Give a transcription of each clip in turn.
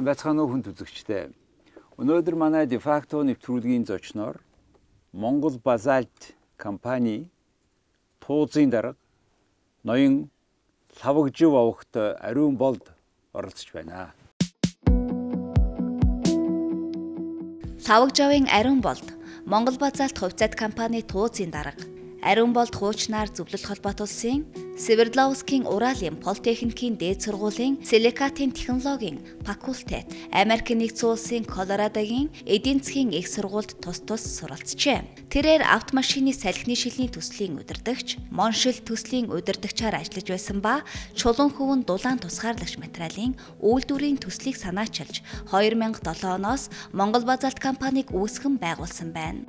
сайн байцгаана уу хүнд үзэгчтэй. Өнөөдөр манай дефакто нэвтрүүлгийн зочноор Монгол Базальт компани туузын дарга ноён лавгжив авахт ариун болд оролцож байна. Лавгжавын ариун болд Монгол Базальт хувьцаат компани туузын дарга Ариун болд хуучнаар зөвлөл холбоот улсын Свердловскийн Уралын политехникийн дээд сургуулийн силикатын технологийн факультет, Америк нэгдсэн улсын Колорадогийн эдийн засгийн их сургуульд тус тус суралцжээ. Тэрээр автомашины салхины шилний төслийн удирдагч, Моншил төслийн удирдагчаар ажиллаж байсан ба чулуун хөвөн дулаан тусгаарлагч материалын үйлдвэрийн төслийг санаачилж 2007 оноос Монгол Базалт компанийг үүсгэн байгуулсан байна.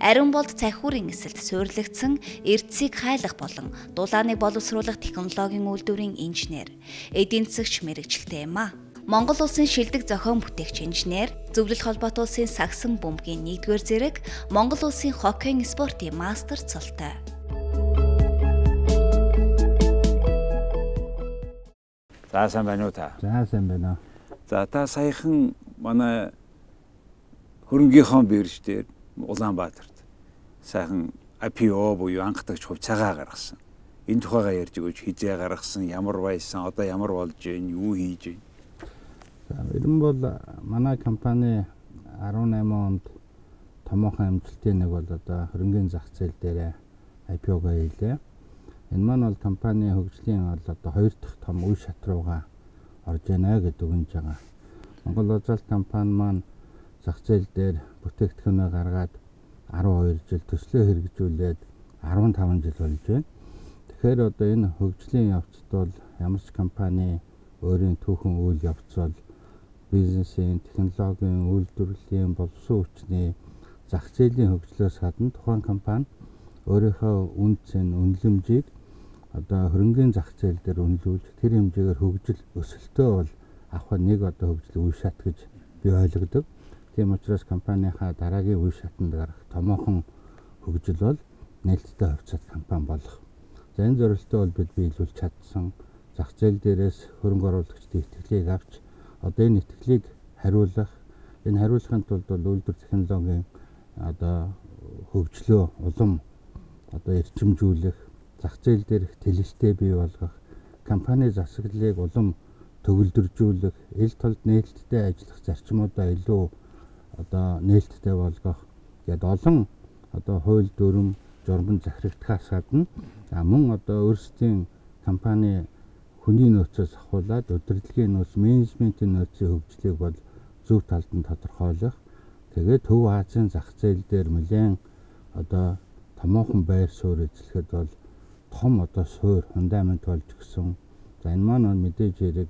Ариун болд цахиурын эсэлд суйрлагдсан эрдсийг хайлах болон дулааныг боловсруулах технологийн үйлдвэрийн инженер, эдийн засгч мэрэгчлээ юм а. Монгол улсын шилдэг зохион бүтээгч инженер, зөвлөл холбоот улсын сагсан бөмбөгийн 1-р зэрэг Монгол улсын хоккейн спортын мастер цолтой. За сайн байна уу та? За сайн байна. За та саяхан манай хөрөнгийнхөө бирж дээр Улаанбаатарт сайхан IPO буюу анхдагч хувьцаагаа гаргасан. Энэ тухайгаа ярьж өгөөч хизээ гаргасан, ямар байсан, одоо ямар болж байна, юу хийж байна. За ерөн бол манай компани 18 онд томоохон амжилтын нэг бол одоо хөрөнгөний зах зээл дээр IPO-го хийлээ. Энэ маань бол компани хөгжлийн бол одоо хоёр дахь том үе шат руугаа орж байна гэдэг үгнж байгаа. Монгол Узалт компани маань зах зээл дээр бүтээгдэхүүнээ гаргаад 12 жил төслөө хэрэгжүүлээд 15 жил болж байна. Тэгэхээр одоо энэ хөгжлийн явцд бол ямар ч компани өөрийн түүхэн үйл явц бол бизнесийн, технологийн, үйлдвэрлэлийн, боловсон хүчний зах зээлийн хөгжлөөс гадна тухайн компани өөрийнхөө үн цэн, үнэлэмжийг одоо хөрөнгөний зах зээл дээр үнэлүүлж тэр хэмжээгээр хөгжил өсөлтөө бол авах нэг одоо хөгжлийн үе шат гэж би ойлгодог. Тийм учраас компанийнхаа дараагийн үе шатанд гарах томоохон хөгжил бол нээлттэй хувьцаат компани болох. За энэ зорилттой бол бид биелүүлж чадсан. Зах зээл дээрээс хөрөнгө оруулагчдын итгэлийг авч одоо энэ итгэлийг хариулах, энэ хариулахын тулд бол үйлдвэр технологийн одоо хөгжлөө улам одоо эрчимжүүлэх, зах зээл дээрх тэлэлтээ бий болгох, компани засаглалыг улам төгөлдржүүлэх, эл толд нээлттэй ажиллах зарчмуудаа илүү одоо нээлттэй болгох гээд олон одоо хууль дүрм журман захирагдахаас гадна мөн одоо өөрсдийн компани хүний нөөцөөс ахуулаад удирдлагын нөөц менежментийн нөөцийн хөгжлийг бол зөв талд нь тодорхойлох тэгээд Төв Азийн зах зээл дээр нэлээд одоо томоохон байр суурь эзлэхэд бол том одоо суур фундамент болж гисэн. За энэ маань мэдээж хэрэг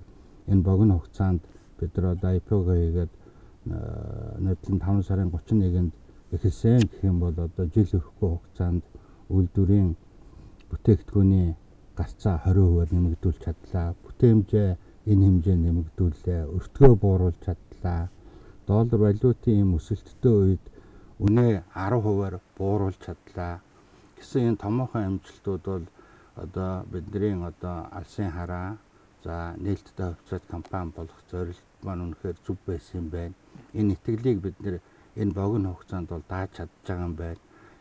энэ богино хугацаанд бид нар одоо IPO-го хийгээд нийтлэн 5 сарын 31-нд эхэлсэн гэх юм бол одоо жил өхгүй хугацаанд үйлдвэрийн бүтээгдэхүүний гарцаа 20%-аар нэмэгдүүлж чадлаа. Бүтээмжээ энэ хэмжээ нэмэгдүүлээ. Өртгөө бууруулж чадлаа. Доллар валютын ийм өсөлттэй үед үнэ 10%-аар бууруулж чадлаа. гэсэн энэ томоохон амжилтууд бол одоо бидний одоо алсын хараа за нээлттэй хувьцаат компани болох зорилт маань үнэхээр зүв байсан юм байна энэ итгэлийг бид нэр энэ богино хугацаанд бол дааж чадж байгаа юм байна.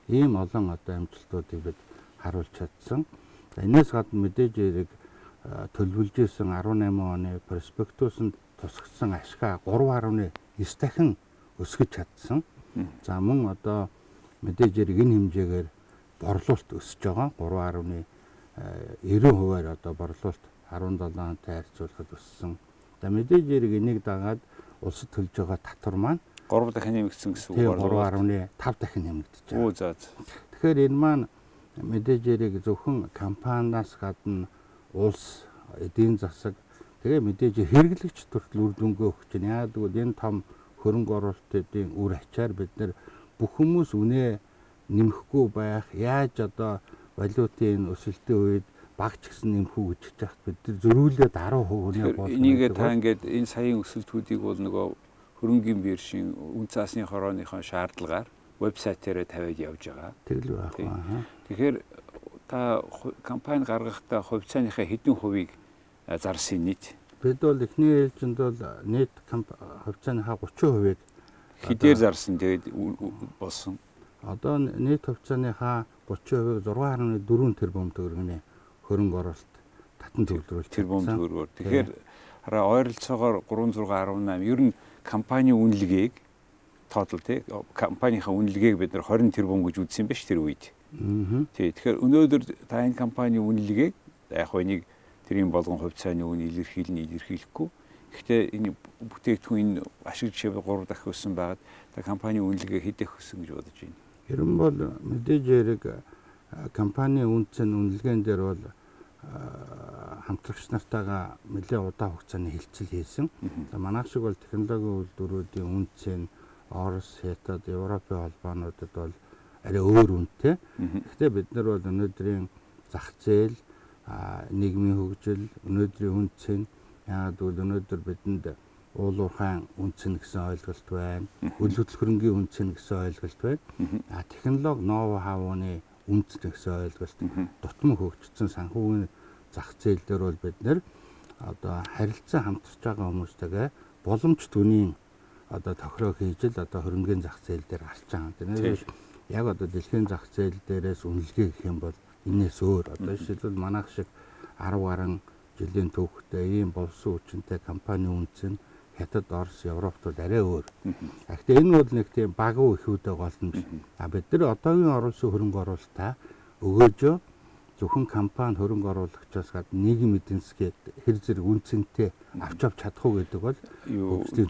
Ийм олон одоо амжилтуудыг бид харуулж чадсан. Энээс гадна мэдээж хэрэг төлөвлөж исэн 18 оны перспектусанд тусгсан ашгаа 3.9 дахин өсгөж чадсан. За мөн одоо мэдээж хэрэг энэ хэмжээгээр борлуулалт өсөж байгаа 3.90%-аар одоо борлуулалт 17-тай харьцуулахад өссөн. За мэдээж хэрэг энийг дагаад улсад төлж байгаа татвар маань 3 дахин нэмэгдсэн гэсэн үг байна. 3.5 дахин нэмэгдэж байгаа. Үу за. Тэгэхээр энэ маань мэдээж яриг зөвхөн компаниас гадна улс эдийн засаг тэгээ мэдээж хэрэглэгч төртөл үр дүнгээ өгч байна. Яг тэгвэл энэ том хөрөнгө оруулалтын үр ачаар бид нэр бүх хүмүүс үнэ нэмэхгүй байх яаж одоо валютын өсөлтийн үед багч гэсэн нэмхүү гэж хичээх бид нар зөрүүлээд 10% хүнээ болно. Энийг та ингээд энэ саяын өсөлтүүдийг бол нөгөө хөрөнгөний биржийн үн цаасны хорооныхон шаардлагаар вебсайтаараа тавиад явж байгаа. Тэгэл байна. Тэгэхээр та компани гаргахдаа хувьцааныхаа хэдэн хувийг зарсан нийт Бид бол эхний ээлжинд бол нийт хувьцааныхаа 30%-ийг хідээр зарсан тэгээд болсон. Одоо нийт хувьцааныхаа 30%-ийг 6.4 тэрбум төгрөгийн хөрөнгө оруулалт татан төвлөрүүлж тэрбум төгрөгөөр. Тэгэхээр хараа ойролцоогоор 3618 ер нь компани үнэлгээг тоотол тий компанийнхаа үнэлгээг бид нар 20 тэрбум гэж үзсэн байж тэр үед. Тий тэгэхээр өнөөдөр та энэ компани үнэлгээг яг нэг тэрийн болгон хувьцааны үн илэрхийлнэ илэрхийлэхгүй. Гэхдээ энэ бүтээгдэхүүн энэ ашиг жишээ 3 дахь өссөн байгаад та компани үнэлгээ хэдэх өссөн гэж бодож байна. Ер нь бол мэдээж яриг компани үнцэн үнэлгээн дээр бол хамтрагч нартайгаа нэлээд удаа хугацааны хилцэл хийсэн. Манайх шиг бол технологийн үйлдвэрүүдийн үнцэн Орос, Хятад, Европын холбоонуудад бол арай өөр үнэтэй. Гэхдээ бид нар бол өнөөдрийн зах зээл нийгмийн хөгжил өнөөдрийн үнц нь яагаад гэвэл өнөөдөр бидэнд уулуурхайн үнц нь гэсэн ойлголт байна. Хөл хөдөлгөөнгийн үнц нь гэсэн ойлголт байна. А технологи ноу хавууны үнц гэсэн ойлголт. Дутмаг хөгжсөн санхүүгийн зах зээл дээр бол бид нэр одоо харилцан хамтарч байгаа хүмүүстэйгээ боломж түвний одоо тохироо хийж л одоо хөрөнгөний зах зээл дээр гарч байгаа. Тэгэхээр яг одоо дэлхийн зах зээл дээрээс үнэлгээ гэх юм бол энэс өөр. Одоо жишээлбэл манайх шиг 10 гаруй жилийн түүхтэй ийм болсон хүчинтэй компани үнц нь Хятад, Орос, Европт бол арай өөр. Гэхдээ энэ бол нэг тийм багуу ихүүдэ голно. А бид нар одоогийн оруулсан хөрөнгө оруулалтаа өгөөжөө зөвхөн компани хөрөнгө оруулагчаас гад нийгэм эдийн засгийн хэр зэрэг үнцэнтэй авч авч чадах уу гэдэг бол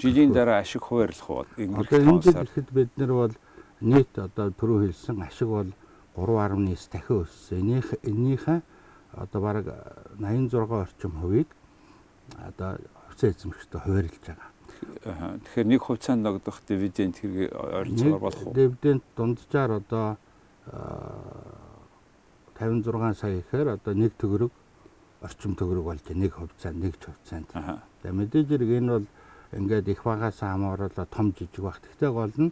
жилийн дараа ашиг хуваарлах уу? Одоо энэ жил ихэд бид нар бол нийт одоо түрүү хэлсэн ашиг бол 3.9 дахин өссөн. Энийх энийхээ одоо бараг 86 орчим хувийг одоо хувьцаа эзэмшигчтэй хуваарлж байгаа. Тэгэхээр нэг хувьцаанд ногдох дивиденд хэрэг ойролцоогоор болох уу? Дивиденд дунджаар одоо 56 сая ихээр одоо нэг төгрөг орчим төгрөг болж нэг хувьцаа нэг хувьцаанд. Тэгээ мэдээж хэрэг энэ бол ингээд их багаас хамааруулаад том жижиг баг. Тэгтээ гол нь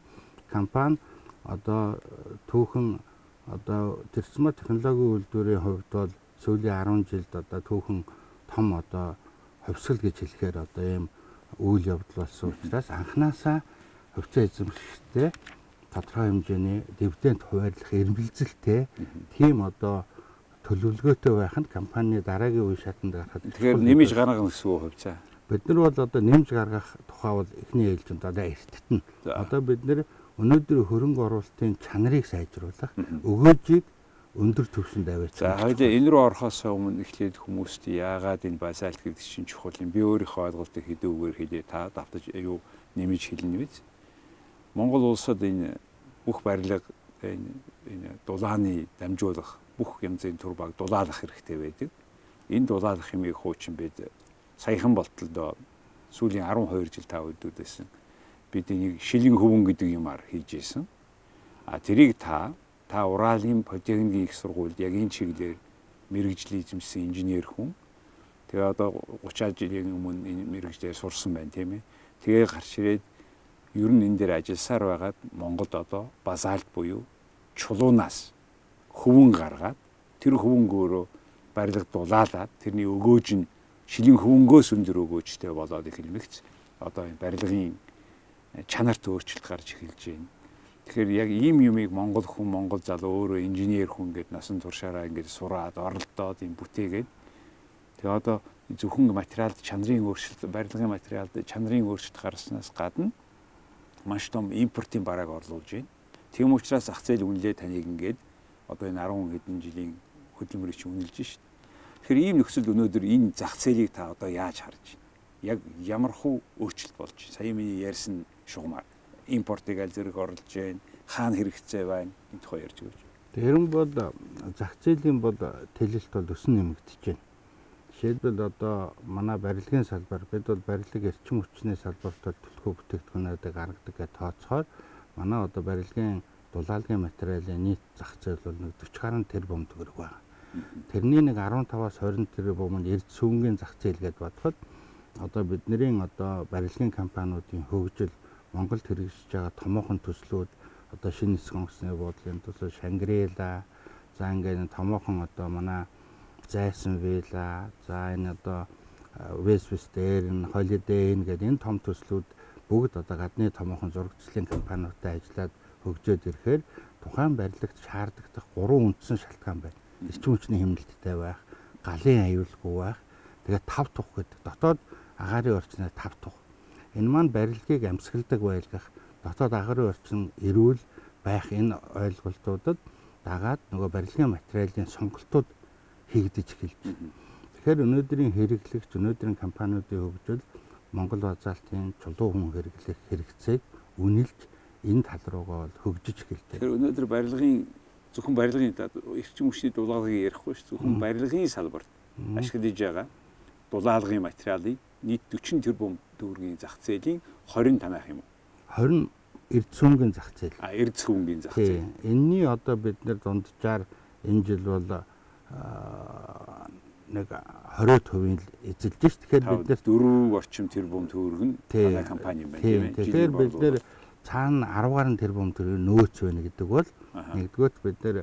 компани одоо түүхэн одоо тэрсмар технологийн үйлдвэрийн хувьд бол сүүлийн 10 жилд одоо түүхэн том одоо хувьсгал гэж хэлэхээр одоо ийм үйл явдал болсон учраас анханасаа хувьцаа эзэмшигчтэй тодорхой хэмжээний дивиденд хуваарлах эрмэлзэлтэй тийм одоо төлөвлөгөөтэй байх нь компани дараагийн үе шатанд гарахад тэгэхээр нэмж гаргах гэсэн үг хувьцаа бид нар бол одоо нэмж гаргах тухай бол эхний ээлжинд одоо эртэтэн. Одоо бид нэр өнөөдөр хөрөнгө оруулалтын чанарыг сайжруулах өгөөжийг өндөр түвшинд аваач. За хоёул энэ рүү орохоос өмнө эхлээд хүмүүст яагаад энэ базальт гэдэг чинь чухал юм. Би өөрийнхөө ойлголтыг хэдэн үгээр хэлээ та давтаж юу нэмж хэлнэ биз. Монгол улсад энэ бүх барилга энэ энэ дулааны дамжуулах бүх янзын төр баг дулаалах хэрэгтэй байдаг. Энэ дулаалах хэмээг хуучин бид саяхан болтолдоо сүүлийн 12 жил та өдөөдөөсөн бид энийг шилэн хөвөн гэдэг юмар хийж исэн. А тэрийг та та Уралын политехникийн их сургуульд яг энэ чиглэлээр мэрэгжил эзэмшсэн инженер хүн. Тэгээ одоо 30 жилийн өмнө энэ мэрэгжлээр сурсан байна тийм ээ. Тэгээ гарч ирээд ер нь энэ дээр ажилласаар байгаад Монголд одоо базальт буюу чулуунаас хөвөн гаргаад тэр хөвөнгөөрөө барилга дулаалаад тэрний өгөөж нь шилэн хөвөнгөөс өндөр өгөөжтэй болоод эхэлмэгц одоо энэ барилгын чанарт өөрчлөлт гарч эхэлж байна. Тэгэхээр яг ийм юмыг монгол хүн монгол залуу өөрөө инженер хүн гэдэг насан туршаараа ингээд сураад оролдоод юм бүтээгээд тэгээ одоо зөвхөн материалд чанарын өөрчлөлт барилгын материалд чанарын өөрчлөлт гарснаас гадна маш том импортын барааг орлуулж байна. Тийм учраас зах зээл үнэлээ таныг ингээд одоо энэ 10 хэдэн жилийн хөдөлмөрийг чи үнэлж шít. Тэгэхээр ийм нөхцөлд өнөөдөр энэ зах зээлийг та одоо яаж харж байна? Яг ямар хуу өөрчлөлт болж сая миний ярьсан шугамар импортыг аль зэрэг орлож байна хаана хэрэгцээ байна энэ тухай ярьж өгөөч. Тэрэн бол зах зээлийн бол тэлэлт бол өсөн нэмэгдэж байна. Жишээлбэл одоо манай барилгын салбар бид бол барилга эрчим хүчний салбарт төлхөө бүтээгдэхүүнүүдийг гаргадаг гэж тооцохоор манай одоо барилгын дулаалгын материалын нийт зах зээл бол нэг 40 гаруй тэрбум төгрөг байна. Тэрний нэг 15-аас 20 тэрбум нь эрд сүүнгийн зах зээл гэдээ бодоход одоо бидний одоо барилгын компаниудын хөгжил Монголд хэрэгжиж байгаа томоохон төслүүд одоо шинэ нисгэн онгоцны буудлын төсөл Шангрила за ингээд томоохон одоо манай зайсан вилла за энэ одоо дээр нь Holiday Inn гэдэг энэ том төслүүд бүгд одоо гадны томоохон зурагчлалын компаниудтай ажиллаад хөгжөөд ирэхээр тухайн барилгад шаардлагатай гурван үндсэн шалтгаан байна. Эрчим хүчний хэмнэлттэй байх, галын аюулгүй байх, тэгээд тав тух гэдэг. Дотоод агаарын орчноор тав тух. Энэ маань барилгыг амьсгалдаг байлгах, дотоод агаарын орчин эрүүл байх энэ ойлголтуудад дагаад нөгөө барилгын материалын сонголтууд хийгдэж эхэлж байна. Тэгэхээр өнөөдрийн хэрэглэгч, өнөөдрийн компаниудын хөгжил Монгол базаалтын чулуу хүн хэрэглэх хэрэгцээг үнэлж энэ тал руугаа бол хөгжиж эхэлдэг. Тэгэхээр өнөөдөр барилгын зөвхөн барилгын эрчим хүчний дулаалагыг ярихгүй ш зөвхөн барилгын салбарт ашиглаж байгаа дулаалгын материалыг нийт 40 тэрбум төгрөгийн зах зээлийн 20 танаах юм уу? 20 эрдсүнгийн зах зээл. А эрдсүнгийн зах зээл. Энийний одоо бид нэр дунджаар энэ жил бол нэг 20% л эзэлж ш. Тэгэхээр бид нэр дөрөв орчим тэрбум төгрөг нь манай компани юм байна тийм ээ. Тэгэхээр бид нэр цаана 10 гаруй тэрбум төгрөг нөөц байна гэдэг бол нэгдүгээр бид нэр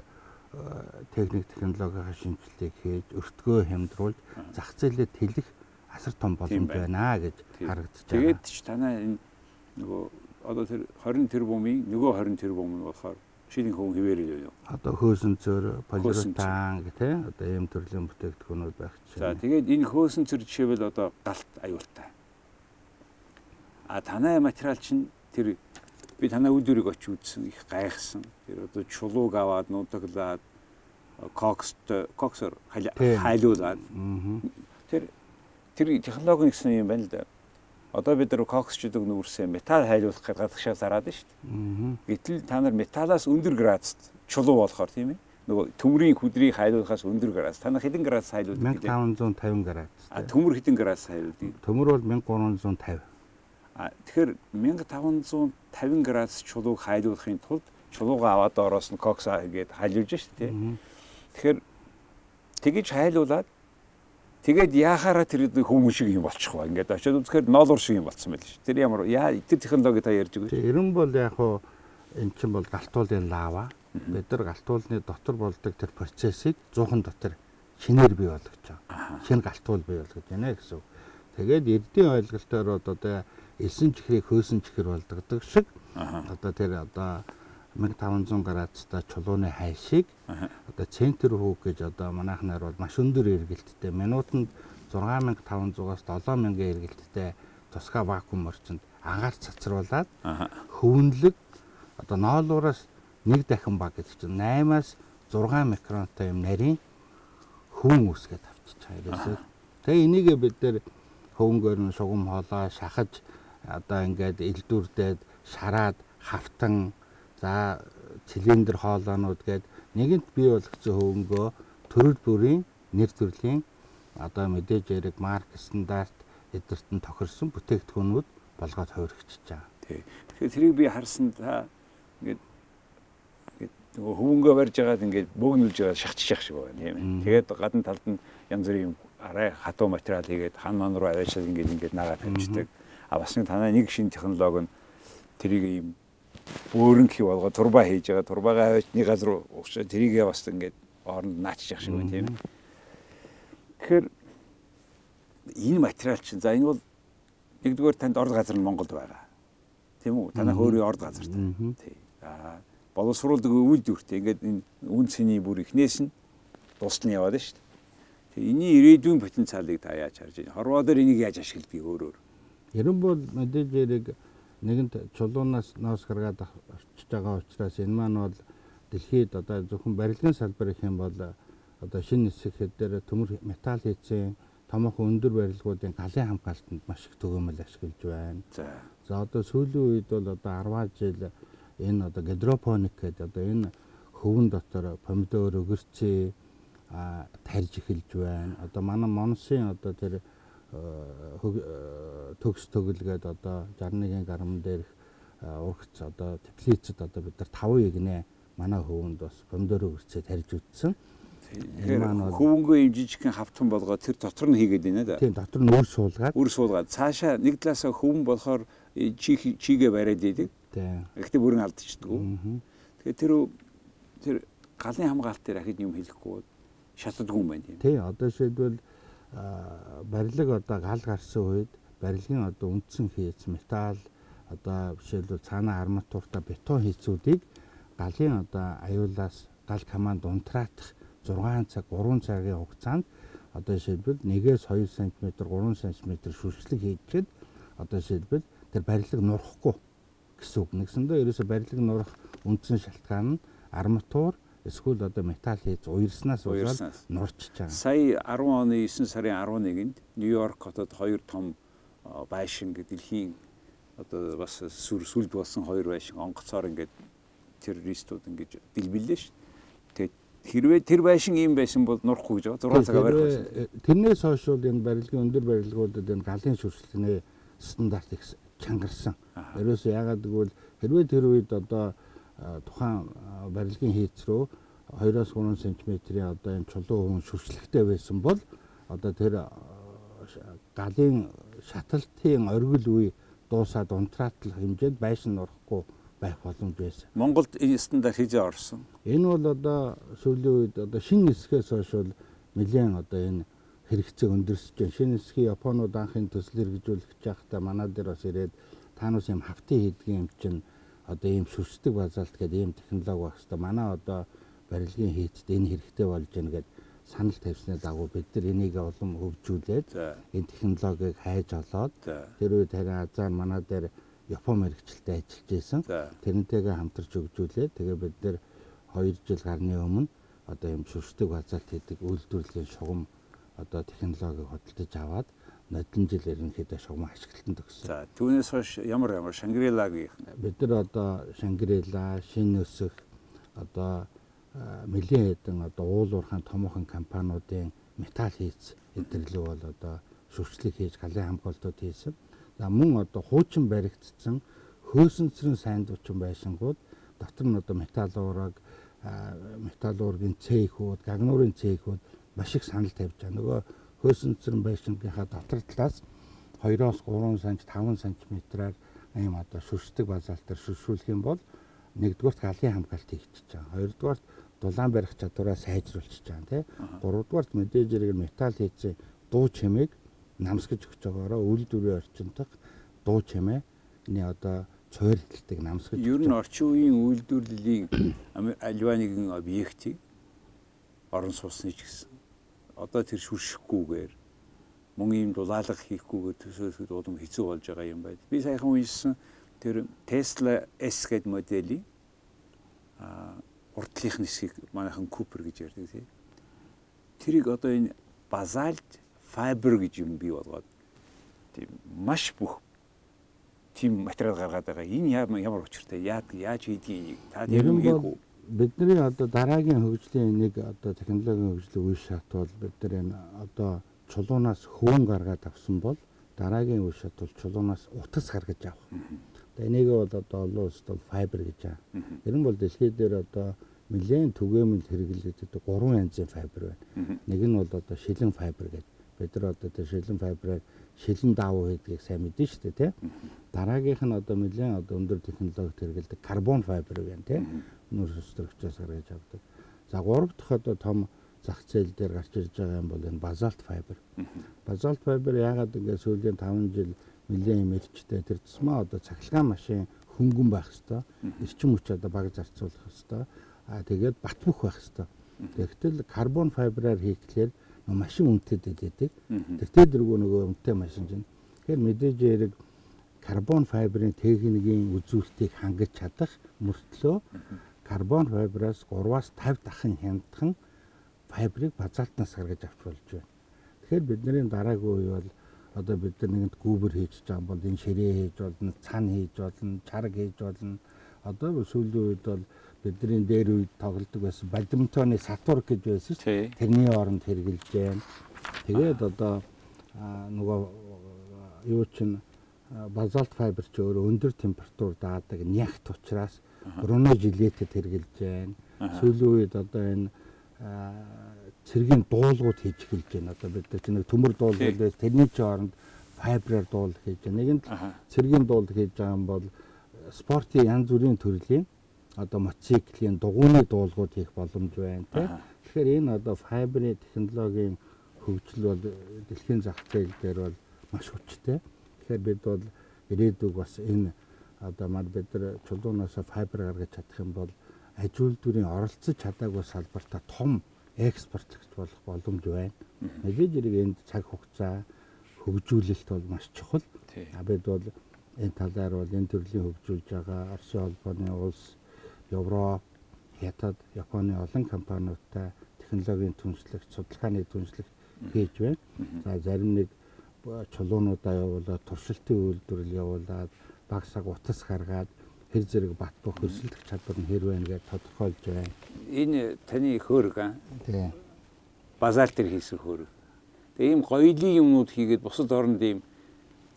техник технологийн шинжилгээг хийж өртгөө хямдруулж зах зээлээ тэлэх асар том боломж байна гэж харагдаж байна. Тэгээд ч танаа энэ нөгөө одоо тэр 20 тэрбумын нөгөө 20 тэрбум нь болохоор шинийн хүн хിവэрэл юу? Одоо хөөсөн цөр, полиуретан гэх тээ одоо ийм төрлийн бүтээгдэхүүнүүд байх чинь. За тэгээд энэ хөөсөн цөр жишээвэл одоо галт аюултай. А танай материал чинь тэр би танай үдүрийг очиж үзсэн их гайхсан. Тэр одоо чулууг аваад нутаглаад кокст коксор хайлуулаад тэр тэр технологи гэсэн юм байна л да Одоо бид нар коксчдаг нүүрсээ металл хайлуулах гэж гадагшаа зараад шүү дээ. Гэтэл та нар металлаас өндөр градуст чулуу болохоор тийм ээ. Нөгөө төмрийн хүдрийг хайлуулахаас өндөр градус. Та нар хэдэн градус хайлуулдаг гэдэг? 1550 градус. А төмөр хэдэн градус хайлуулдаг? Төмөр бол 1350. Тэгэхээр 1550 градус чулууг хайлуулахын тулд чулуугаа аваад ороос нь кокс гээд хайлуулж шүү дээ. Тэгэхээр тэгэж хайлуулад Тэгээд яахаараа тэр хүмүүс шиг юм болчих вэ? Ингээд очиод үзэхээр ноолуур шиг юм болцсон байл ш. Тэр ямар яа тэр технологи та ярьж байгаа. Ерөн бол яг хуу эн чинь бол галтуулын лава. Бид нар галтуулны дотор болдог тэр процессыг 100хан дотор шинээр бий болгож байгаа. Шинэ галтуул бий болгож байна гэсэн. Тэгээд эрдийн ойлголтоор одоо элсэн чихрийг хөөсөн чихэр болдогдог шиг. Одоо тэр одоо 1500 градустай чулууны хайшийг одоо центр хүүг гэж одоо манайхнаар бол маш өндөр эргэлттэй. Минутанд 6500-аас 7000 эргэлттэй тусгай вакуум орчинд агаар цацруулаад хөвөнлөг одоо ноолуураас нэг дахин баг гэдэг чинь 8-аас 6 микронтой юм нарийн хүн үсгээд авчиж байгаа юм. Тэгээ энийгээ бид нэр хөвөнгөөр нь сугам хоолоо шахаж одоо ингээд элдүрдээд шараад хавтан За цилиндр хоолоонууд гээд нэгэнт бий болгоцсон хөвөнгөө төрөл бүрийн нэр төрлийн одоо мэдээж яриг марк стандарт эдгэрт нь тохирсон бүтээгдэхүүнүүд болгоод хувирчихж байгаа. Тэгэхээр тэрийг би харсан та ингээд нөгөө хөвөнгөө барьж байгаад ингээд бөөгнүүлж байгаа шахчих шах шиг байна тийм ээ. Тэгээд гадна талд нь янз бүрийн арай хатуу материал хийгээд хан ман руу аваачаад ингээд ингээд нагаад тавьчихдаг. А бас нэг танай нэг шин технологи нь тэрийг ийм бөөрөн гэх болгоо турбаа хийж байгаа. Турбаагаа нэг газар уушаа тэрийгээ бас ингээд оронд наачж явах шиг байна тийм. Тэгэхээр энэ материал чинь за энэ бол нэгдүгээр танд орд газар нь Монголд байгаа. Тийм үү? Танай хөөрийн орд газар та. Тий. Аа боловсруулдаг үйлдвэртэй ингээд энэ үн цэний бүр ихнээс нь дуустал нь яваад шүү дээ. Тэгээ энэний ирээдүйн потенциалыг та яаж харж байна? Хорвоо дээр энийг яаж ашигладгийг өөрөөр. Ерөн бол мэдээж яриг нэгэнт чулуунаас ноос гаргаад орчиж байгаа учраас энэ маань бол дэлхийд одоо зөвхөн барилгын салбар их юм бол одоо шинэ хэсэг дээр төмөр металл хийцэн томоохон өндөр барилгуудын галын хамгаалтанд маш их төгөөмөл ашиглаж байна. За. За одоо сүүлийн үед бол одоо 10 жил энэ одоо гидропоник гэдэг одоо энэ хөвөн дотор помидор, өгөрцөө а тарж эхэлж байна. Одоо манай Монсын одоо тэр төгс төглгээд одоо 61-ийн гарам дээрх урагц одоо теплицэд одоо бид нар 5 игнэ манай хөвөнд бас помидор өрцөө тарьж үтсэн. Тэгэхээр хөвөнгөө юм жижигхэн хавтан болгоод тэр дотор нь хийгээд байна да. Тийм дотор нь үр суулгаад. Үр суулгаад цаашаа нэг талаасаа хөвөн болохоор чигээ бариад идэг. Тийм. Гэхдээ бүрэн алдчихдаг. Тэгэхээр тэр тэр галын хамгаалт дээр ахид юм хэлэхгүй шатдаггүй юм байна тийм. Тийм одоо шийдвэл барилга одоо гал гарсан үед барилгын одоо үндсэн хийц металл одоо жишээлбэл цаана арматурта бетон хийцүүдийг галын одоо аюулаас гал команд унтраах 6 цаг 3 цагийн хугацаанд одоо жишээлбэл 1-ээс 2 см 3 см шүршлэг хийчихэд одоо жишээлбэл тэр барилга нурахгүй гэсэн үг. Нэгсэндээ ерөөсө барилга нурах үндсэн шалтгаан нь арматур эсвэл одоо металл хийж уярснаас болоод нурчж байгаа. Сая 10 оны 9 сарын 11-нд Нью-Йорк хотод хоёр том байшин гэдэг дэлхийн одоо бас сүр сүлд болсон хоёр байшин онгоцоор ингээд террористууд ингэж дэлбэллээ шүү. Тэгээд хэрвээ тэр байшин ийм байсан бол нурахгүй гэж байгаа 6 цагаар барих байсан. Тэрнээс хойш бол энэ барилгын өндөр барилгуудад энэ галын шүршлэгний стандарт их чангарсан. Ерөөсөө ягаад гэвэл хэрвээ тэр үед одоо тухайн барилгын хийц рүү 2-оос 3 см-ийн одоо энэ чулуун хүн шүршлэгтэй байсан бол одоо тэр галын шаталтын оргил үе дуусаад унтраатлах хэмжээнд байшин нурахгүй байх боломж байсан. Монголд энэ стандарт хийж орсон. Энэ бол одоо сүүлийн үед одоо шинэ нисгээс хойш бол нэлээд одоо энэ хэрэгцээ өндөрсөж байна. Шинэ нисгийн Японууд анхын төсөл хэрэгжүүлэх байхдаа манай дээр бас ирээд таанус юм хавтын хийдгийн юм чинь одоо ийм шүсдэг базалт гэдэг ийм технологи байх хэвээр манай одоо барилгын хийцд энэ хэрэгтэй болж байна гэдэг санал тавьсны дагуу бид нар энийг улам хөгжүүлээд энэ технологиг хайж олоод тэр үед харин азар манай дээр Япон мэрэгчлэлтэй ажиллаж байсан. Тэрнтэйгээ хамтарч хөгжүүлээд тэгээ бид нар 2 жил гарны өмнө одоо юм шүршдэг базалт хийдэг үйлдвэрлэлийн шугам одоо технологиг хөдөлж аваад нодлон жил ерөнхийдөө шугам ашиглалтанд өгсөн. За түүнээс хойш ямар ямар Шангрилагийг бид нар одоо Шангрила, Шин өсөх одоо нэлийн хэдэн одоо уулуурхайн томоохон компаниудын металл хийц эдэрлэг бол одоо шүрчлэг хийж галын хамгаалтууд хийсэн. За мөн одоо хуучин баригдсан хөөсөнцрөн сайндуучин байшингууд дотор нь одоо металл уураг металл уургийн цэхүүд, гагнуурын цэхүүд маш их санал тавьж байгаа. Нөгөө хөөсөнцрөн байшингийнхаа дотор талаас 2-оос 3 см 5 см-аар ийм одоо шүршдэг базалтаар шүршүүлэх юм бол нэгдүгürt галын хамгаалт хийчихэж байгаа. Хоёрдугаарт дулаан барих чадвараа сайжруулчихж байгаа тийм. Гуравдугаарт мэдээж хэрэг металл хийцээ дуу чимээг намсгаж өгч байгаараа үйлдвэрийн орчиндх дуу чимээ энэ одоо цойрлтдаг намсгаж ер нь орчин үеийн үйлдвэрлэлийн альва нэгэн объектыг орон сууцны ч гэсэн одоо тэр шүршихгүйгээр мөн ийм дулаалга хийхгүйгээр төсөөлөхөд улам хэцүү болж байгаа юм байна. Би саяхан уншсан тэр Tesla S гэдэг моделийг а урдлынх нисгийг манайхан Cooper гэж ярьдаг тийм. Тэрийг одоо энэ базальт файбер гэж юм бий болгоод тийм маш бүх тийм материал гаргаад байгаа. Энэ ямар учиртай? Яг яаж хийдгийг та тийм хийх үү? Бидний одоо дараагийн хөгжлийн нэг одоо технологийн хөгжлийн үе шат бол бид нар энэ одоо чулуунаас хөвөн гаргаад авсан бол дараагийн үе шат бол чулуунаас утас гаргаж авах. Тэгээ энийг бол одоо олон улсад бол файбер гэж байгаа. Тэр нь бол дэлхий дээр одоо нэлээд түгээмэл хэрэглэгддэг гурван янзын файбер байна. Нэг нь бол одоо шилэн файбер гэдэг. Бид нар одоо тэр шилэн файбераар шилэн даавуу хийдгийг сайн мэдэн шүү дээ, тий. Дараагийнх нь одоо нэлээд одоо өндөр технологид хэрэглэдэг карбон файбер байна, тий нүүр сүстрэгчээс гаргаж авдаг. За гурав дахь одоо том зах зээл дээр гарч ирж байгаа юм бол энэ базальт файбер. Базальт файбер яагаад ингэ сүүлийн 5 жил нэлээд ирчтэй тэр тусмаа одоо цахилгаан машин хөнгөн байх хэвээр эрчим хүч одоо баг зарцуулах хэвээр а тэгээд бат бөх байх хэвээр. Тэгтэл карбон файбераар хийхлээр машин үнэтэй дэдэг. Тэгтээ дэргөө нөгөө үнэтэй машин чинь. Тэгэхээр мэдээж хэрэг карбон файберын техникийн үзүүлэлтийг хангаж чадах мөртлөө карбон файбраас 3-аас 50 дахин хямдхан файбрыг базалтнаас гаргаж авч болж байна. Тэгэхээр бидний дараагийн үе бол одоо бид нар нэгэнт гүүбэр хийж байгаа бол энэ ширээ хийж болно, цан хийж болно, чарга хийж болно. Одоо сүүлийн үед бол бидний дээр үед тоглодог байсан бадминтоны сатур гэж байсан шүү. Тэрний оронд хэрглэж байна. Тэгээд одоо нөгөө юу чинь базальт файбер ч өөрөө өндөр температур даадаг нягт учраас бруно жилетэд хэрглэж байна. Сүүлийн үед одоо энэ цэргийн дуулууд хийж эхэлж байна. Одоо бид нэг төмөр дуулууд байж тэрний ч оронд файбраар дуул хийж байна. Нэг нь цэргийн дуул хийж байгаа юм бол спортын янз бүрийн төрлийн одоо мотоциклийн дугуйны дуулууд хийх боломж байна тийм. Тэгэхээр энэ одоо файберын технологийн хөгжил бол дэлхийн зах зээл дээр бол маш хүчтэй. Тэгэхээр бид бол ирээдүг бас энэ одоо мад бид нар чулуунаас файбер гаргаж чадах юм бол аж үйлдвэрийн оролцож чадаагүй салбартаа том экспортлагч болох боломж байна. Мэдээж хэрэг энд цаг хугацаа хөгжүүлэлт бол маш чухал. А бид бол энэ талаар бол энэ төрлийн хөгжүүлж байгаа Оросын холбооны улс, Европ, Хятад, Японы олон компаниудтай технологийн түншлэгт, судалгааны түншлэгт хийж байна. За зарим нэг чулуунуудаа явуулаад туршилтын үйлдвэрлэл явуулаад багсаг утас гаргаад хэр зэрэг бат бох хөрсөлдөх чадвар нь хэр байна гэж тодорхойлж байна. Энэ таны хөөрг аа. Тий. Базаал дээр хийсэн хөөрг. Тэгээ ийм гоёлын юмнууд хийгээд бусад оронд ийм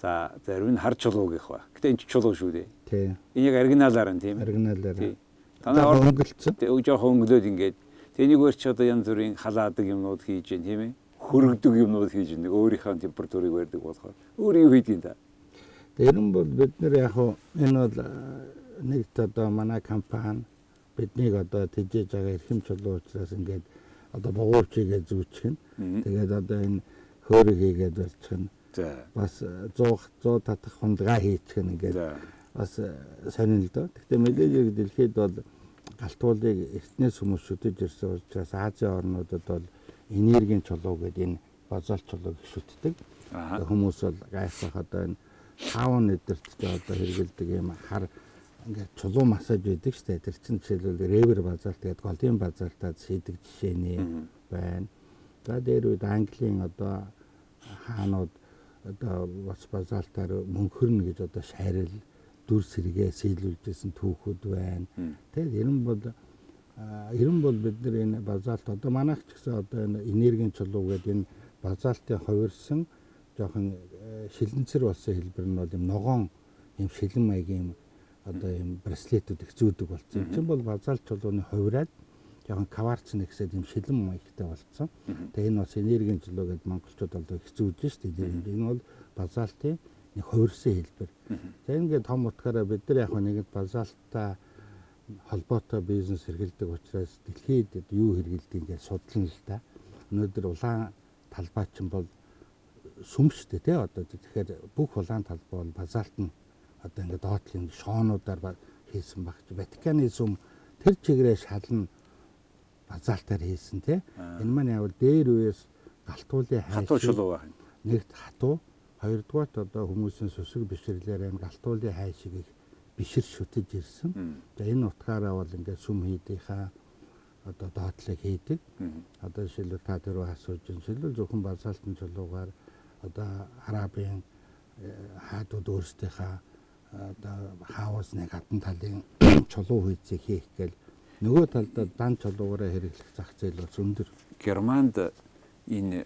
за зарим нь хар чулуу гэх ба. Гэтэ энэ чулуу шүү дээ. Тий. Энэ яг оригиналаар нь тийм. Оригиналаар. Танай хөнгөлцсөн. Тэгээ жоохон өнгөлөөд ингээд тэнийг өөр ч одоо янз бүрийн халаадаг юмнууд хийж гэн тийм ээ. Хөргөдөг юмнууд хийж гэн. Өөрийнхөө температурыг барьдаг болохоор. Өөр юу хийдин та? Тэр нь бол бид нэр яг энэ бол нэг одоо манай компани биднийг одоо тэжээж байгаа эрхэм чулуу учраас ингээд одоо богуурчигээ зүүчих нь. Тэгээд одоо энэ хөөрөг хийгээд болчих нь. За. Бас 100 100 татах хундгаа хийчих нь ингээд. Бас сонин л доо. Гэхдээ мэдээж дэлхийд бол галтуулыг эртнээс хүмүүс шүтэж ирсэн учраас Азийн орнуудад бол энергийн чулуу гэдэг энэ базал чулууг шүтдэг. Хүмүүс бол гайхах одоо энэ таван өдөрт одоо хэрэгэлдэг юм хар ингээд чулуу массаж өгдөг штэ тэр чинь жишээлбэл ревер базаалт тэгээд голын базаалтаа хийдэг жишээний байна. За дээр үед Английн одоо хаанууд одоо бас базаалтаар мөнхөрнө гэж одоо шарил дүр сэргээ сэлүүлжсэн түүхүүд байна. Тэгээд ерөн бол ерөн бол бид нар энэ базаалт одоо манайх ч гэсэн одоо энэ энергийн чулуу гэдэг энэ базаалтын хувирсан жоохон шилэнцэр болсон хэлбэр нь бол юм ногоон юм шилэн маягийн юм одоо юм браслетүүд их зүүдэг болсон. Энэ бол базаалт чулууны хувираад жоохон кварц нэгсээд юм шилэн маягтай болсон. Тэгээ энэ бас энергийн чулуу гэдэг монголчууд бол их зүүдж шүү дээ. Энэ бол базаалтын нэг хувирсан хэлбэр. За ингээд том утгаараа бид нар яг нэгд базаалтаа холбоотой бизнес хэрэгэлдэг учраас дэлхийд юу хэрэгэлдэг ингээд судлана л да. Өнөөдөр улаан талбай чинь бол сүм дээ тий одоо. Тэгэхээр бүх улаан талбай бол базаалт нь одоо ингээд доотлын шоонуудаар хийсэн багч. Ватиканы сүм тэр чигрээ шална базаалтаар хийсэн тий энэ маань явал дээр үеэс галтуулын хайш хатуу чулуу байна нэгт хатуу хоёрдугаарт одоо хүмүүсийн сүсэг бишрлээр энэ галтуулын хайшиг их бишэр шүтэж ирсэн. За энэ утгаараа бол ингээд сүм хийдийнхаа одоо доотлыг хийдэг. Одоо жишээлбэл та тэр асууж байна. Жишээлбэл зөвхөн базаалтын чулуугаар одоо арабын э, хаадууд өөрсдийнхээ одоо нэг хатан талын чулуу хийцийг хийх гээл нөгөө талдаа дан чулуугаараа хэрэглэх зах зээл бол өндөр. Германд энэ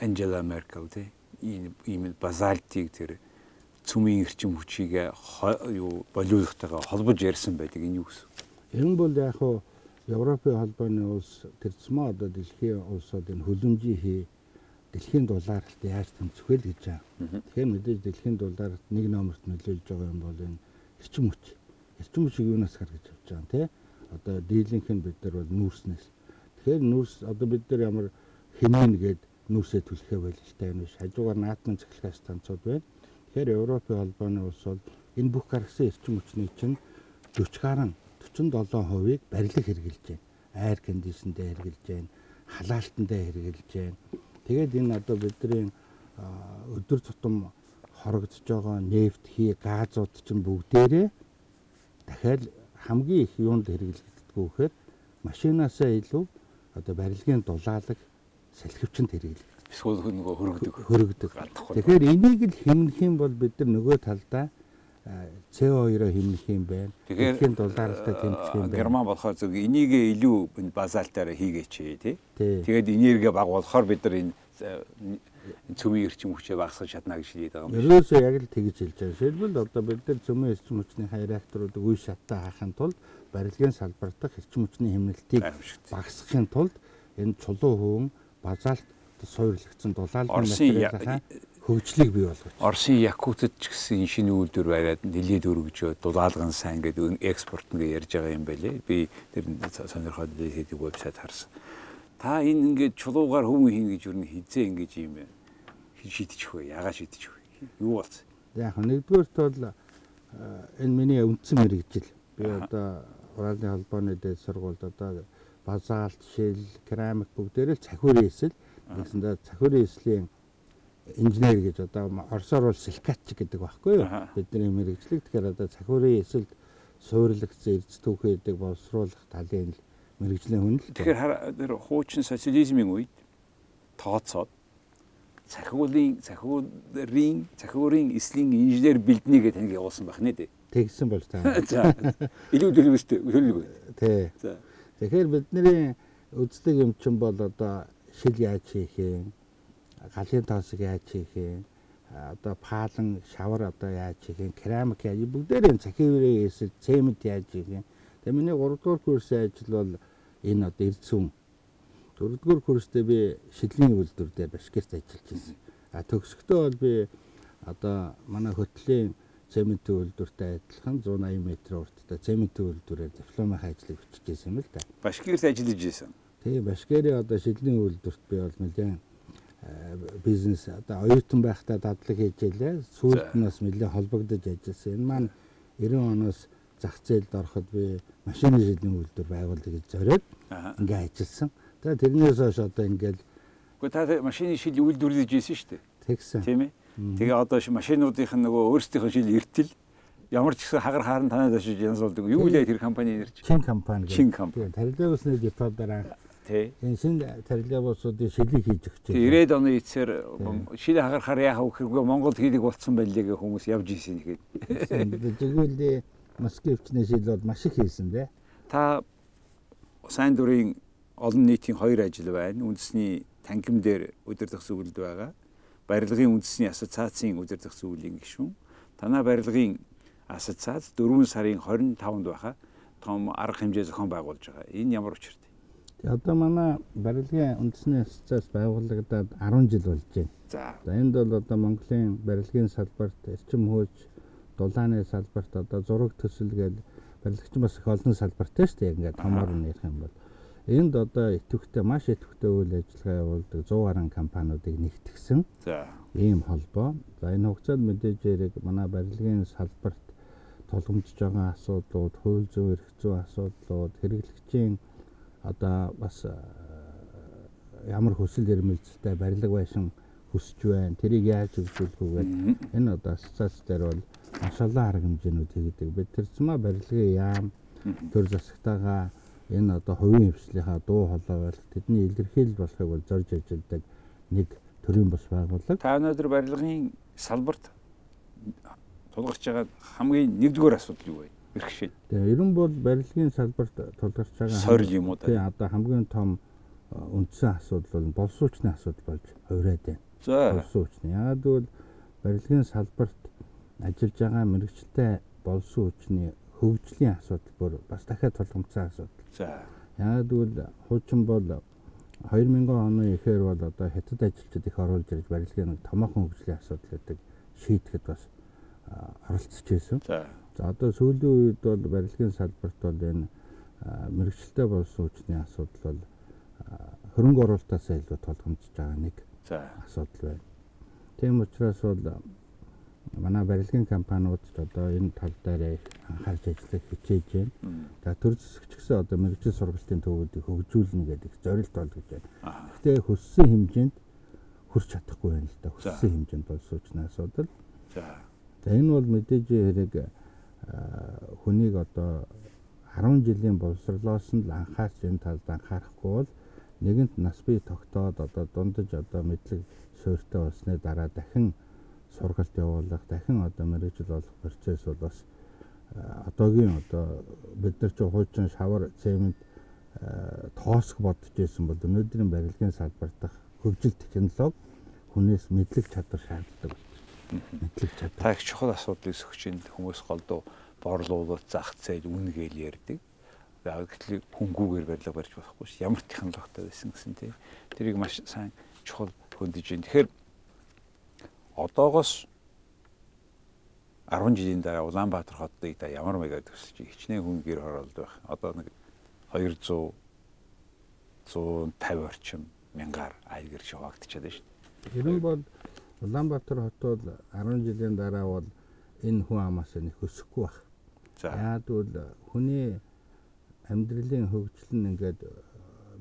Анжела Меркель тий ийм базальтыг тэр цүмийн эрчим хүчийг юу болиулахтайгаа холбож ярьсан байдаг энэ юу гэсэн. Энэ бол яг хуу Европын холбооны улс тэрцмээ одоо дэлхийн улсууд энэ хөлөмжийн хий дэлхийн дулаалт яаж тэмцэх вэ гэж байгаа. Тэгэхээр мэдээж дэлхийн дулаалт нэг номерт нөлөөлж байгаа юм бол энэ эрчим хүч. Эрчим хүчийг юунаас гаргаж авч байгаа юм те? Одоо дийлэнх нь бид нар бол нүүрснээс. Тэгэхээр нүүрс одоо бид нар ямар хэмээн гээд нүүрсээ түлхээ байлжтай юм биш. Хажуугаар наадмын цэглэх станцууд байна. Тэгэхээр Европын холбооны улс бол энэ бүх гаргасан эрчим хүчний чинь 40 гаруй 47%-ыг барилга хэрэгжилж байна. Air conditionтэй хэрэгжилж байна. Халаалтандаа хэрэгжилж байна Тэгээд энэ одоо бидний өдөр тутам хорогдож байгаа нефт, хий, газууд чинь бүгдээрээ дахиад хамгийн их юунд хэрэглэгддэг вэ гэхээр машинаасаа илүү одоо барилгын дулаалаг салхивчэнд хэрэглэгддэг. Эсвэл нөгөө хөргөдөг. Хөргөдөг. Тэгэхээр энийг л хэмнэх юм бол бид нар нөгөө талдаа CO2-о хэмнэх юм байна. Тэгэхээр дулаалтай тэмцэх юм байна. Герман болохоор зөв энийг илүү базаалтаараа хийгээч тий. Тэгээд энерги баг болохоор бид нар энэ цөмийн эрчим хүчээ багасгах чадна гэж хэлээд байгаа юм. Ерөөсөө яг л тэгж хэлж байгаа. Жишээлбэл одоо бид нар цөмийн эрчим хүчний реакторуудыг үе шаттай хаахын тулд барилгын салбар дахь эрчим хүчний хэмнэлтийг багасгахын тулд энэ чулуу хөвөн базаалт суурлагдсан дулаалын материалаа хөгжлийг бий болгож. Оросын Якутад ч гэсэн шинэ үйлдвэр бариад нэлээд өргөжөө дулаалган сайн гэдэг экспорт ингээ ярьж байгаа юм байлээ. Би тэр сонирхоод хийдэг вебсайт харсан. Та энэ ингээд чулуугаар хүмүүс хийн гэж юу н хизээ ингэж юм шийдчих вэ? Ягаа шийдчих вэ? Юу болсон? Яг нэгдүгээрт бол энэ миний үндсэн мэрэгжил. Би одоо Уралын холбооны дэд сургуульд одоо базаалт, шил, керамик бүгдээрээ цахиурын эсэл нэгсэндээ цахиурын эслийн инженер гэж одоо орсоор бол силикатчик гэдэг байхгүй юу? Бидний мэрэгжлэг тэгэхээр одоо цахиурын эсэлд суурилагдсан эрдэс түүхээдэг боловсруулах талын мэрэгжлийн хүн л. Тэгэхээр тэр хуучин социализмын үед тооцоод цахиулын цахиурын цахиурын эслийн инженер бэлднэ гэж таныг явуулсан байх нэ дээ. Тэгсэн бол та. За. Илүү төлөвөстэй төлөвлөгөө. Тий. За. Тэгэхээр бидний үздэг юм чинь бол одоо шил яаж хийх юм, галын тоосыг яаж хийх юм, одоо паалан шавар одоо яаж хийх юм, керамик яаж бүгдээрээ цахиурын эсэл цемент яаж хийх юм. Тэгээ миний 3 дугаар курсын ажил бол энэ одоо эрдсүн дөрөвдүгээр курстээ би шилний үйлдвэр дээр башкирт ажиллаж байсан. А төгсөхдөө бол би одоо манай хөтлийн цементийн үйлдвэртэй адилхан 180 м урттай цементийн үйлдвэрээр дипломын ажлыг бичижсэн юм л да. Башкирт ажиллаж байсан. Тэгээ башкирийн одоо шилний үйлдвэрт би бол нэлээд бизнес одоо оюутан байхдаа дадлаг хийж ялээ. Сүүлд нь бас нэлээд холбогдож ажилласан. Энэ маань 90 оноос зах зээлд ороход би машины шилний үйлдвэр байгуулъя гэж зориод ингээ ажилласан. Тэгээ тэрнээс хойш одоо ингээл Гэхдээ та машины шил үйлдвэрлэж ийсэн шүү дээ. тэгсэн. Тийм ээ. Тэгээ одоо машинуудынх нь нөгөө өөрсдийнх нь шил эртэл ямар ч гэсэн хагар хаан танаад очиж янзуулдаг. Юу вэ тэр компани нэр чинь? Чин компани Чин компани. Тарилавсны деподоор анх Тий. энэ шинэ тарилавсуудын шилийг хийж өгч Тэгээ 90 оны эцсээр шил хагарахаар яхаа өгөхгүй Монгол хийдэг болцсон байлээ гэх хүмүүс явж исэн ихэд. Тэгвэл Москвичны шил бол маш их хийсэн дээ. Та сайн дурын олон нийтийн хоёр ажил байна. Үндэсний танхим дээр удирдах зөвлөлд байгаа. Барилгын үндэсний ассоциацийн удирдах зөвлөлийн гишүүн. Танай барилгын ассоциац 4 сарын 25-нд байхаа том арга хэмжээ зохион байгуулж байгаа. Энэ ямар учиртай? Одоо манай барилгын үндэсний ассоциац байгуулагдаад 10 жил болж байна. За. Энд бол одоо Монголын барилгын салбарт эрчим хууч, дулааны салбарт одоо зураг төсөл гээд барилгачин бас их олон салбартай шүү дээ. Ингээд томоор нь ярих юм бол энд одоо идэвхтэй маш идэвхтэй үйл ажиллагаа явуулдаг 100 гаруй компаниудыг нэгтгсэн За. ийм холбоо. За энэ хугацаанд мэдээж яриг манай барилгын салбарт тулгамдж байгаа асуудлууд, хууль зүйн эрх зүйн асуудлууд, хэрэглэгчийн одоо бас э, ямар хүсэл эрмэлзэлтэй барилга байшин хүсэж байна. Тэрийг яаж хөгжүүлэх вэ энэ одоо ассоциац дээр бол маш олон арга хэмжээнүүд хийгдэг. Бид тэр цэма барилгын яам төр засагтайгаа энэ одоо хувийн хвшлийнхаа дуу хоолой байх тэдний илэрхийлэл болохыг бол зорж ажилладаг нэг төрийн бас байгууллага. Та өнөөдөр барилгын салбарт тулгарч байгаа хамгийн нэгдүгээр асуудал юу вэ? Бэрхшээл. Тэгээ ерөн бол барилгын салбарт тулгарч байгаа Сорил юм уу да? одоо хамгийн том э, үндсэн асуудал бол боловсруучны асуудал болж хувираад байна. За. Боловсруучны. Яагаад гэвэл барилгын салбарт ажиллаж байгаа мэрэгчлээ боловсруучны хөгжлийн асуудал бүр бас дахиад тулгамдсан асуудал. За. Яагаад гэвэл хуучин бол 2000 оны ихээр бол одоо хятад ажилчид их оруулж ирж барилгын томоохон хөгжлийн асуудал гэдэг шийдэхэд бас оролцож байсан. За. За одоо сүүлийн үед бол барилгын салбарт бол энэ мэрэгчлээ болсон хүчний асуудал бол хөрөнгө оруулалтаас илүү тулгамдж байгаа нэг асуудал байна. Тийм учраас бол манай барилгын компаниуд ч одоо энэ тал дээр их анхаарч ажиллах хичээж байна. За төр засагч гэсэн одоо мэрэгжил сургалтын төвүүдийг хөгжүүлнэ гэдэг зорилт бол гэж байна. Гэхдээ хүссэн хэмжээнд хүрч чадахгүй байна л да. За. Хүссэн хэмжээнд бол суучны асуудал. За. За энэ бол мэдээж хэрэг а, хүнийг одоо 10 жилийн боловсрлоос нь л анхаарч энэ талд анхаарахгүй бол нэгэнт нас бий тогтоод одоо дундаж одоо мэдлэг суурьтай болсны дараа дахин сургалт явуулах, дахин одоо мэрэгжил болох процесс бол бас одоогийн одоо бид нар ч хуучин шавар цемент а, тоосох бодож байсан бол өнөөдрийн барилгын салбарт дах хөгжил технологи хүнээс мэдлэг чадвар шаарддаг. Мэдлэг чадвар. Та их чухал асуудлыг сөхч энэ хүмүүс голдуу борлуулалт зах зээл үн гээл ярьдаг. Гэтэл хөнгүүгээр барилга барьж болохгүй ш. Ямар технологитой байсан гэсэн тий. Тэрийг маш сайн чухал хөндөж байна. Тэгэхээр одоогоос 10 жилийн дараа Улаанбаатар хотыг та ямар маягаар төсөж хичнээн хүн гэр хороолд байх. Одоо нэг 200 150 орчим мянгаар аягэр хуваагдчихад байна шүү дээ. Нь бол Улаанбаатар хот бол 10 жилийн дараа бол энэ хүн амаас нэг өсөхгүй баг. За. Бол хүний амьдралын хөгжил нь ингээд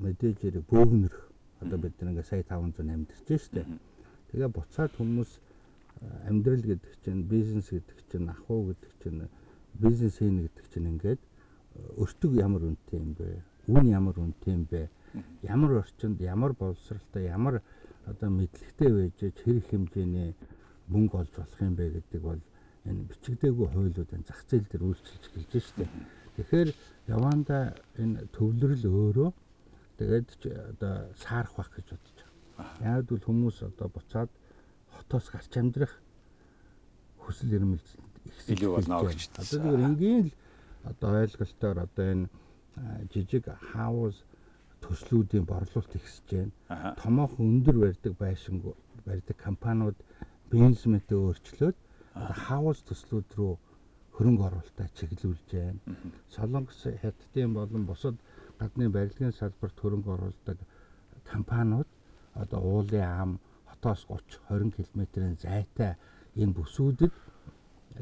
мэдээж хэрэг бөөгнөр одоо бид ингээд сая 500 амьдарч штэ. Тэгээ буцаад хүмүүс амьдрал гэдэг чинь бизнес гэдэг чинь ахуй гэдэг чинь бизнес хийн гэдэг чинь ингээд өртөг ямар үнэтэй юм бэ? Үн ямар үнэтэй юм бэ? Ямар орчинд ямар боловсралтай ямар одоо мэдлэгтэй байж хэрэг хэмжээний мөнгө олж болох юм бэ гэдэг бол энэ бичигдээгүй хуулиуд энэ зах зээл дээр үйлчилж гэлж штэ. Тэгэхээр яванда энэ төвлөрөл өөрөө тэгээд одоо саарах байх гэж бодож. Яг бол хүмүүс одоо буцаад хотоос гарч амьдрах хүсэл эрмэлзэлд илүү болно гэж. Одоо зүгээр энгийн л одоо ойлголтоор одоо энэ жижиг хаус төслүүдийн борлуулалт ихсэж байна. Томоохон өндөр барьдаг байшинг барьдаг компаниуд бизнесмэнтээ өөрчлөөд хаус төслүүд рүү хөрөнгө оруулалтаа чиглүүлж байна. Солонгос хятадын болон бусад гадны барилгын салбарт хөрөнгө оруулдаг компаниуд одоо уулын ам хотоос 30 20 км-ийн зайтай энэ бүсүүдэд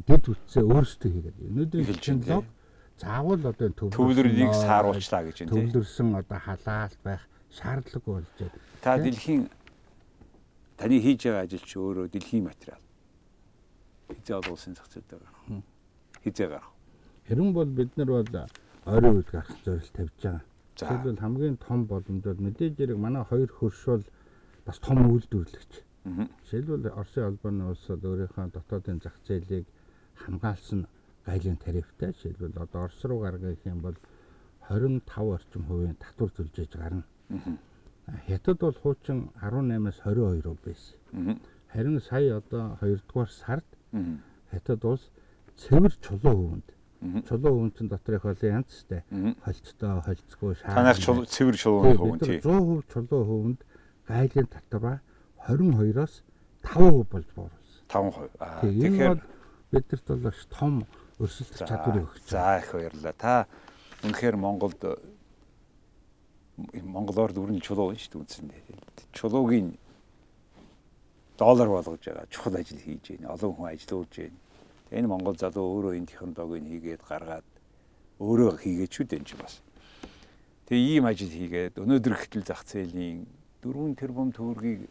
дэд үтсээ өөрсдөө хийгээд. Өнөөдрийн технологи заавал одоо төвлөрөлийг сааруулчлаа гэж байна. Төвлөрсөн одоо халаалт байх шаардлагагүй болж байна. Та дэлхийн таны хийж байгаа ажил чи өөрөө дэлхийн материал. Хизээ олон улсын зах зээлд байгаа. Хизээ гарах. Хэрэн бол бид нар бол ойрын үед гарах зорилт тавьж байгаа. Тэгвэл хамгийн том боломж бол мэдээж хэрэг манай хоёр хөрш бол бас том үйлдвэрлэгч. Жишээлбэл Оросын албаны улсад өөрийнхөө дотоодын зах зээлийг хамгаалсан гайлын тарифтай жишээлбэл одоо Орос руу гаргах юм бол 25 орчим хувийн татвар төлж гарна. Хятад бол хуучин 18-аас 22% байсан. Харин сая одоо 2 дугаар сард хятад улс цэвэр чулуун хувьд чулуу хүн чинь дотор их олон янзтай холцтой холцгүй шаа. Танайх цэвэр чулууны хувь тий. 100% чулуу хувьд гайлын татвараа 22-оос 5% болж бууруулсан. 5%. Аа тэгэхээр бидэрт бол том өрсөлдөх чадварыг өгч. За их баярлалаа. Та үнэхээр Монголд Монголоор дөрвөн чулуу шүү дээ үндсэндээ. Чулуугийн доллар болгож байгаа чухал ажил хийж байна. Олон хүн ажиллуулж байна. Энэ Монгол залуу өөрөө энэ технологиг хийгээд гаргаад өөрөө хийгээд шүү дээ энэ чинь бас. Тэгээ ийм ажил хийгээд өнөөдөр гэтэл зах зээлийн 4 тэрбум төгрөгийг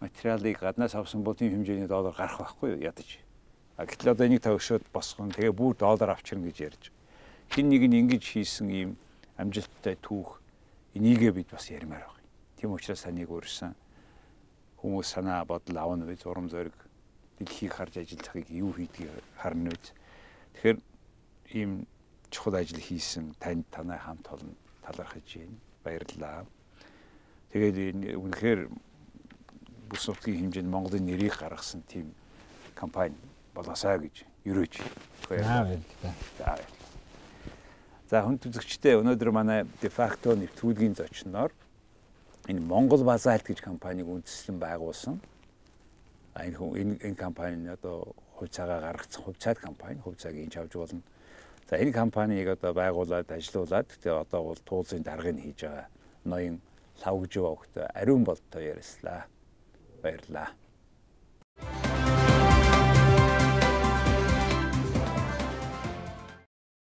материалыг гаднаас авсан бодгийн хэмжээний доллар гарах байхгүй ядаж. А гэтэл одоо энийг төгшөөд босгоно. Тэгээ бүр доллар авчирна гэж ярьж. Хин нэг нь ингэж хийсэн ийм амжилттай түүх энийгээ бид бас ярмаар байна. Тийм учраас таныг өрсөн хүмүүс санаа бодол авна вэ зурам зориг дэлхийг харж ажиллахыг юу хийдгийг харна вэ. Тэгэхээр ийм чухал ажил хийсэн танд танай хамт олон талархаж байна. Баярлалаа. Тэгээд үнэхээр бүс нутгийн хэмжээнд Монголын нэрийг гаргасан тийм компани болоосаа гэж ерөөж. За хүн үзэгчтэй өнөөдөр манай дефакто нэвтрүүлгийн зочноор энэ Монгол Базальт гэж компаниг үндэслэн байгуулсан. А энэ хүн энэ, энэ компани одоо хувь цагаа гаргацсан хувь цаад компани, хувь цагийг энэ авч болно. За энэ компанийг одоо байгуулад ажилуулад тэгээ одоо бол туулзын даргыг хийж байгаа ноён лавгжив огт ариун болтой ярьслаа. Баярлалаа.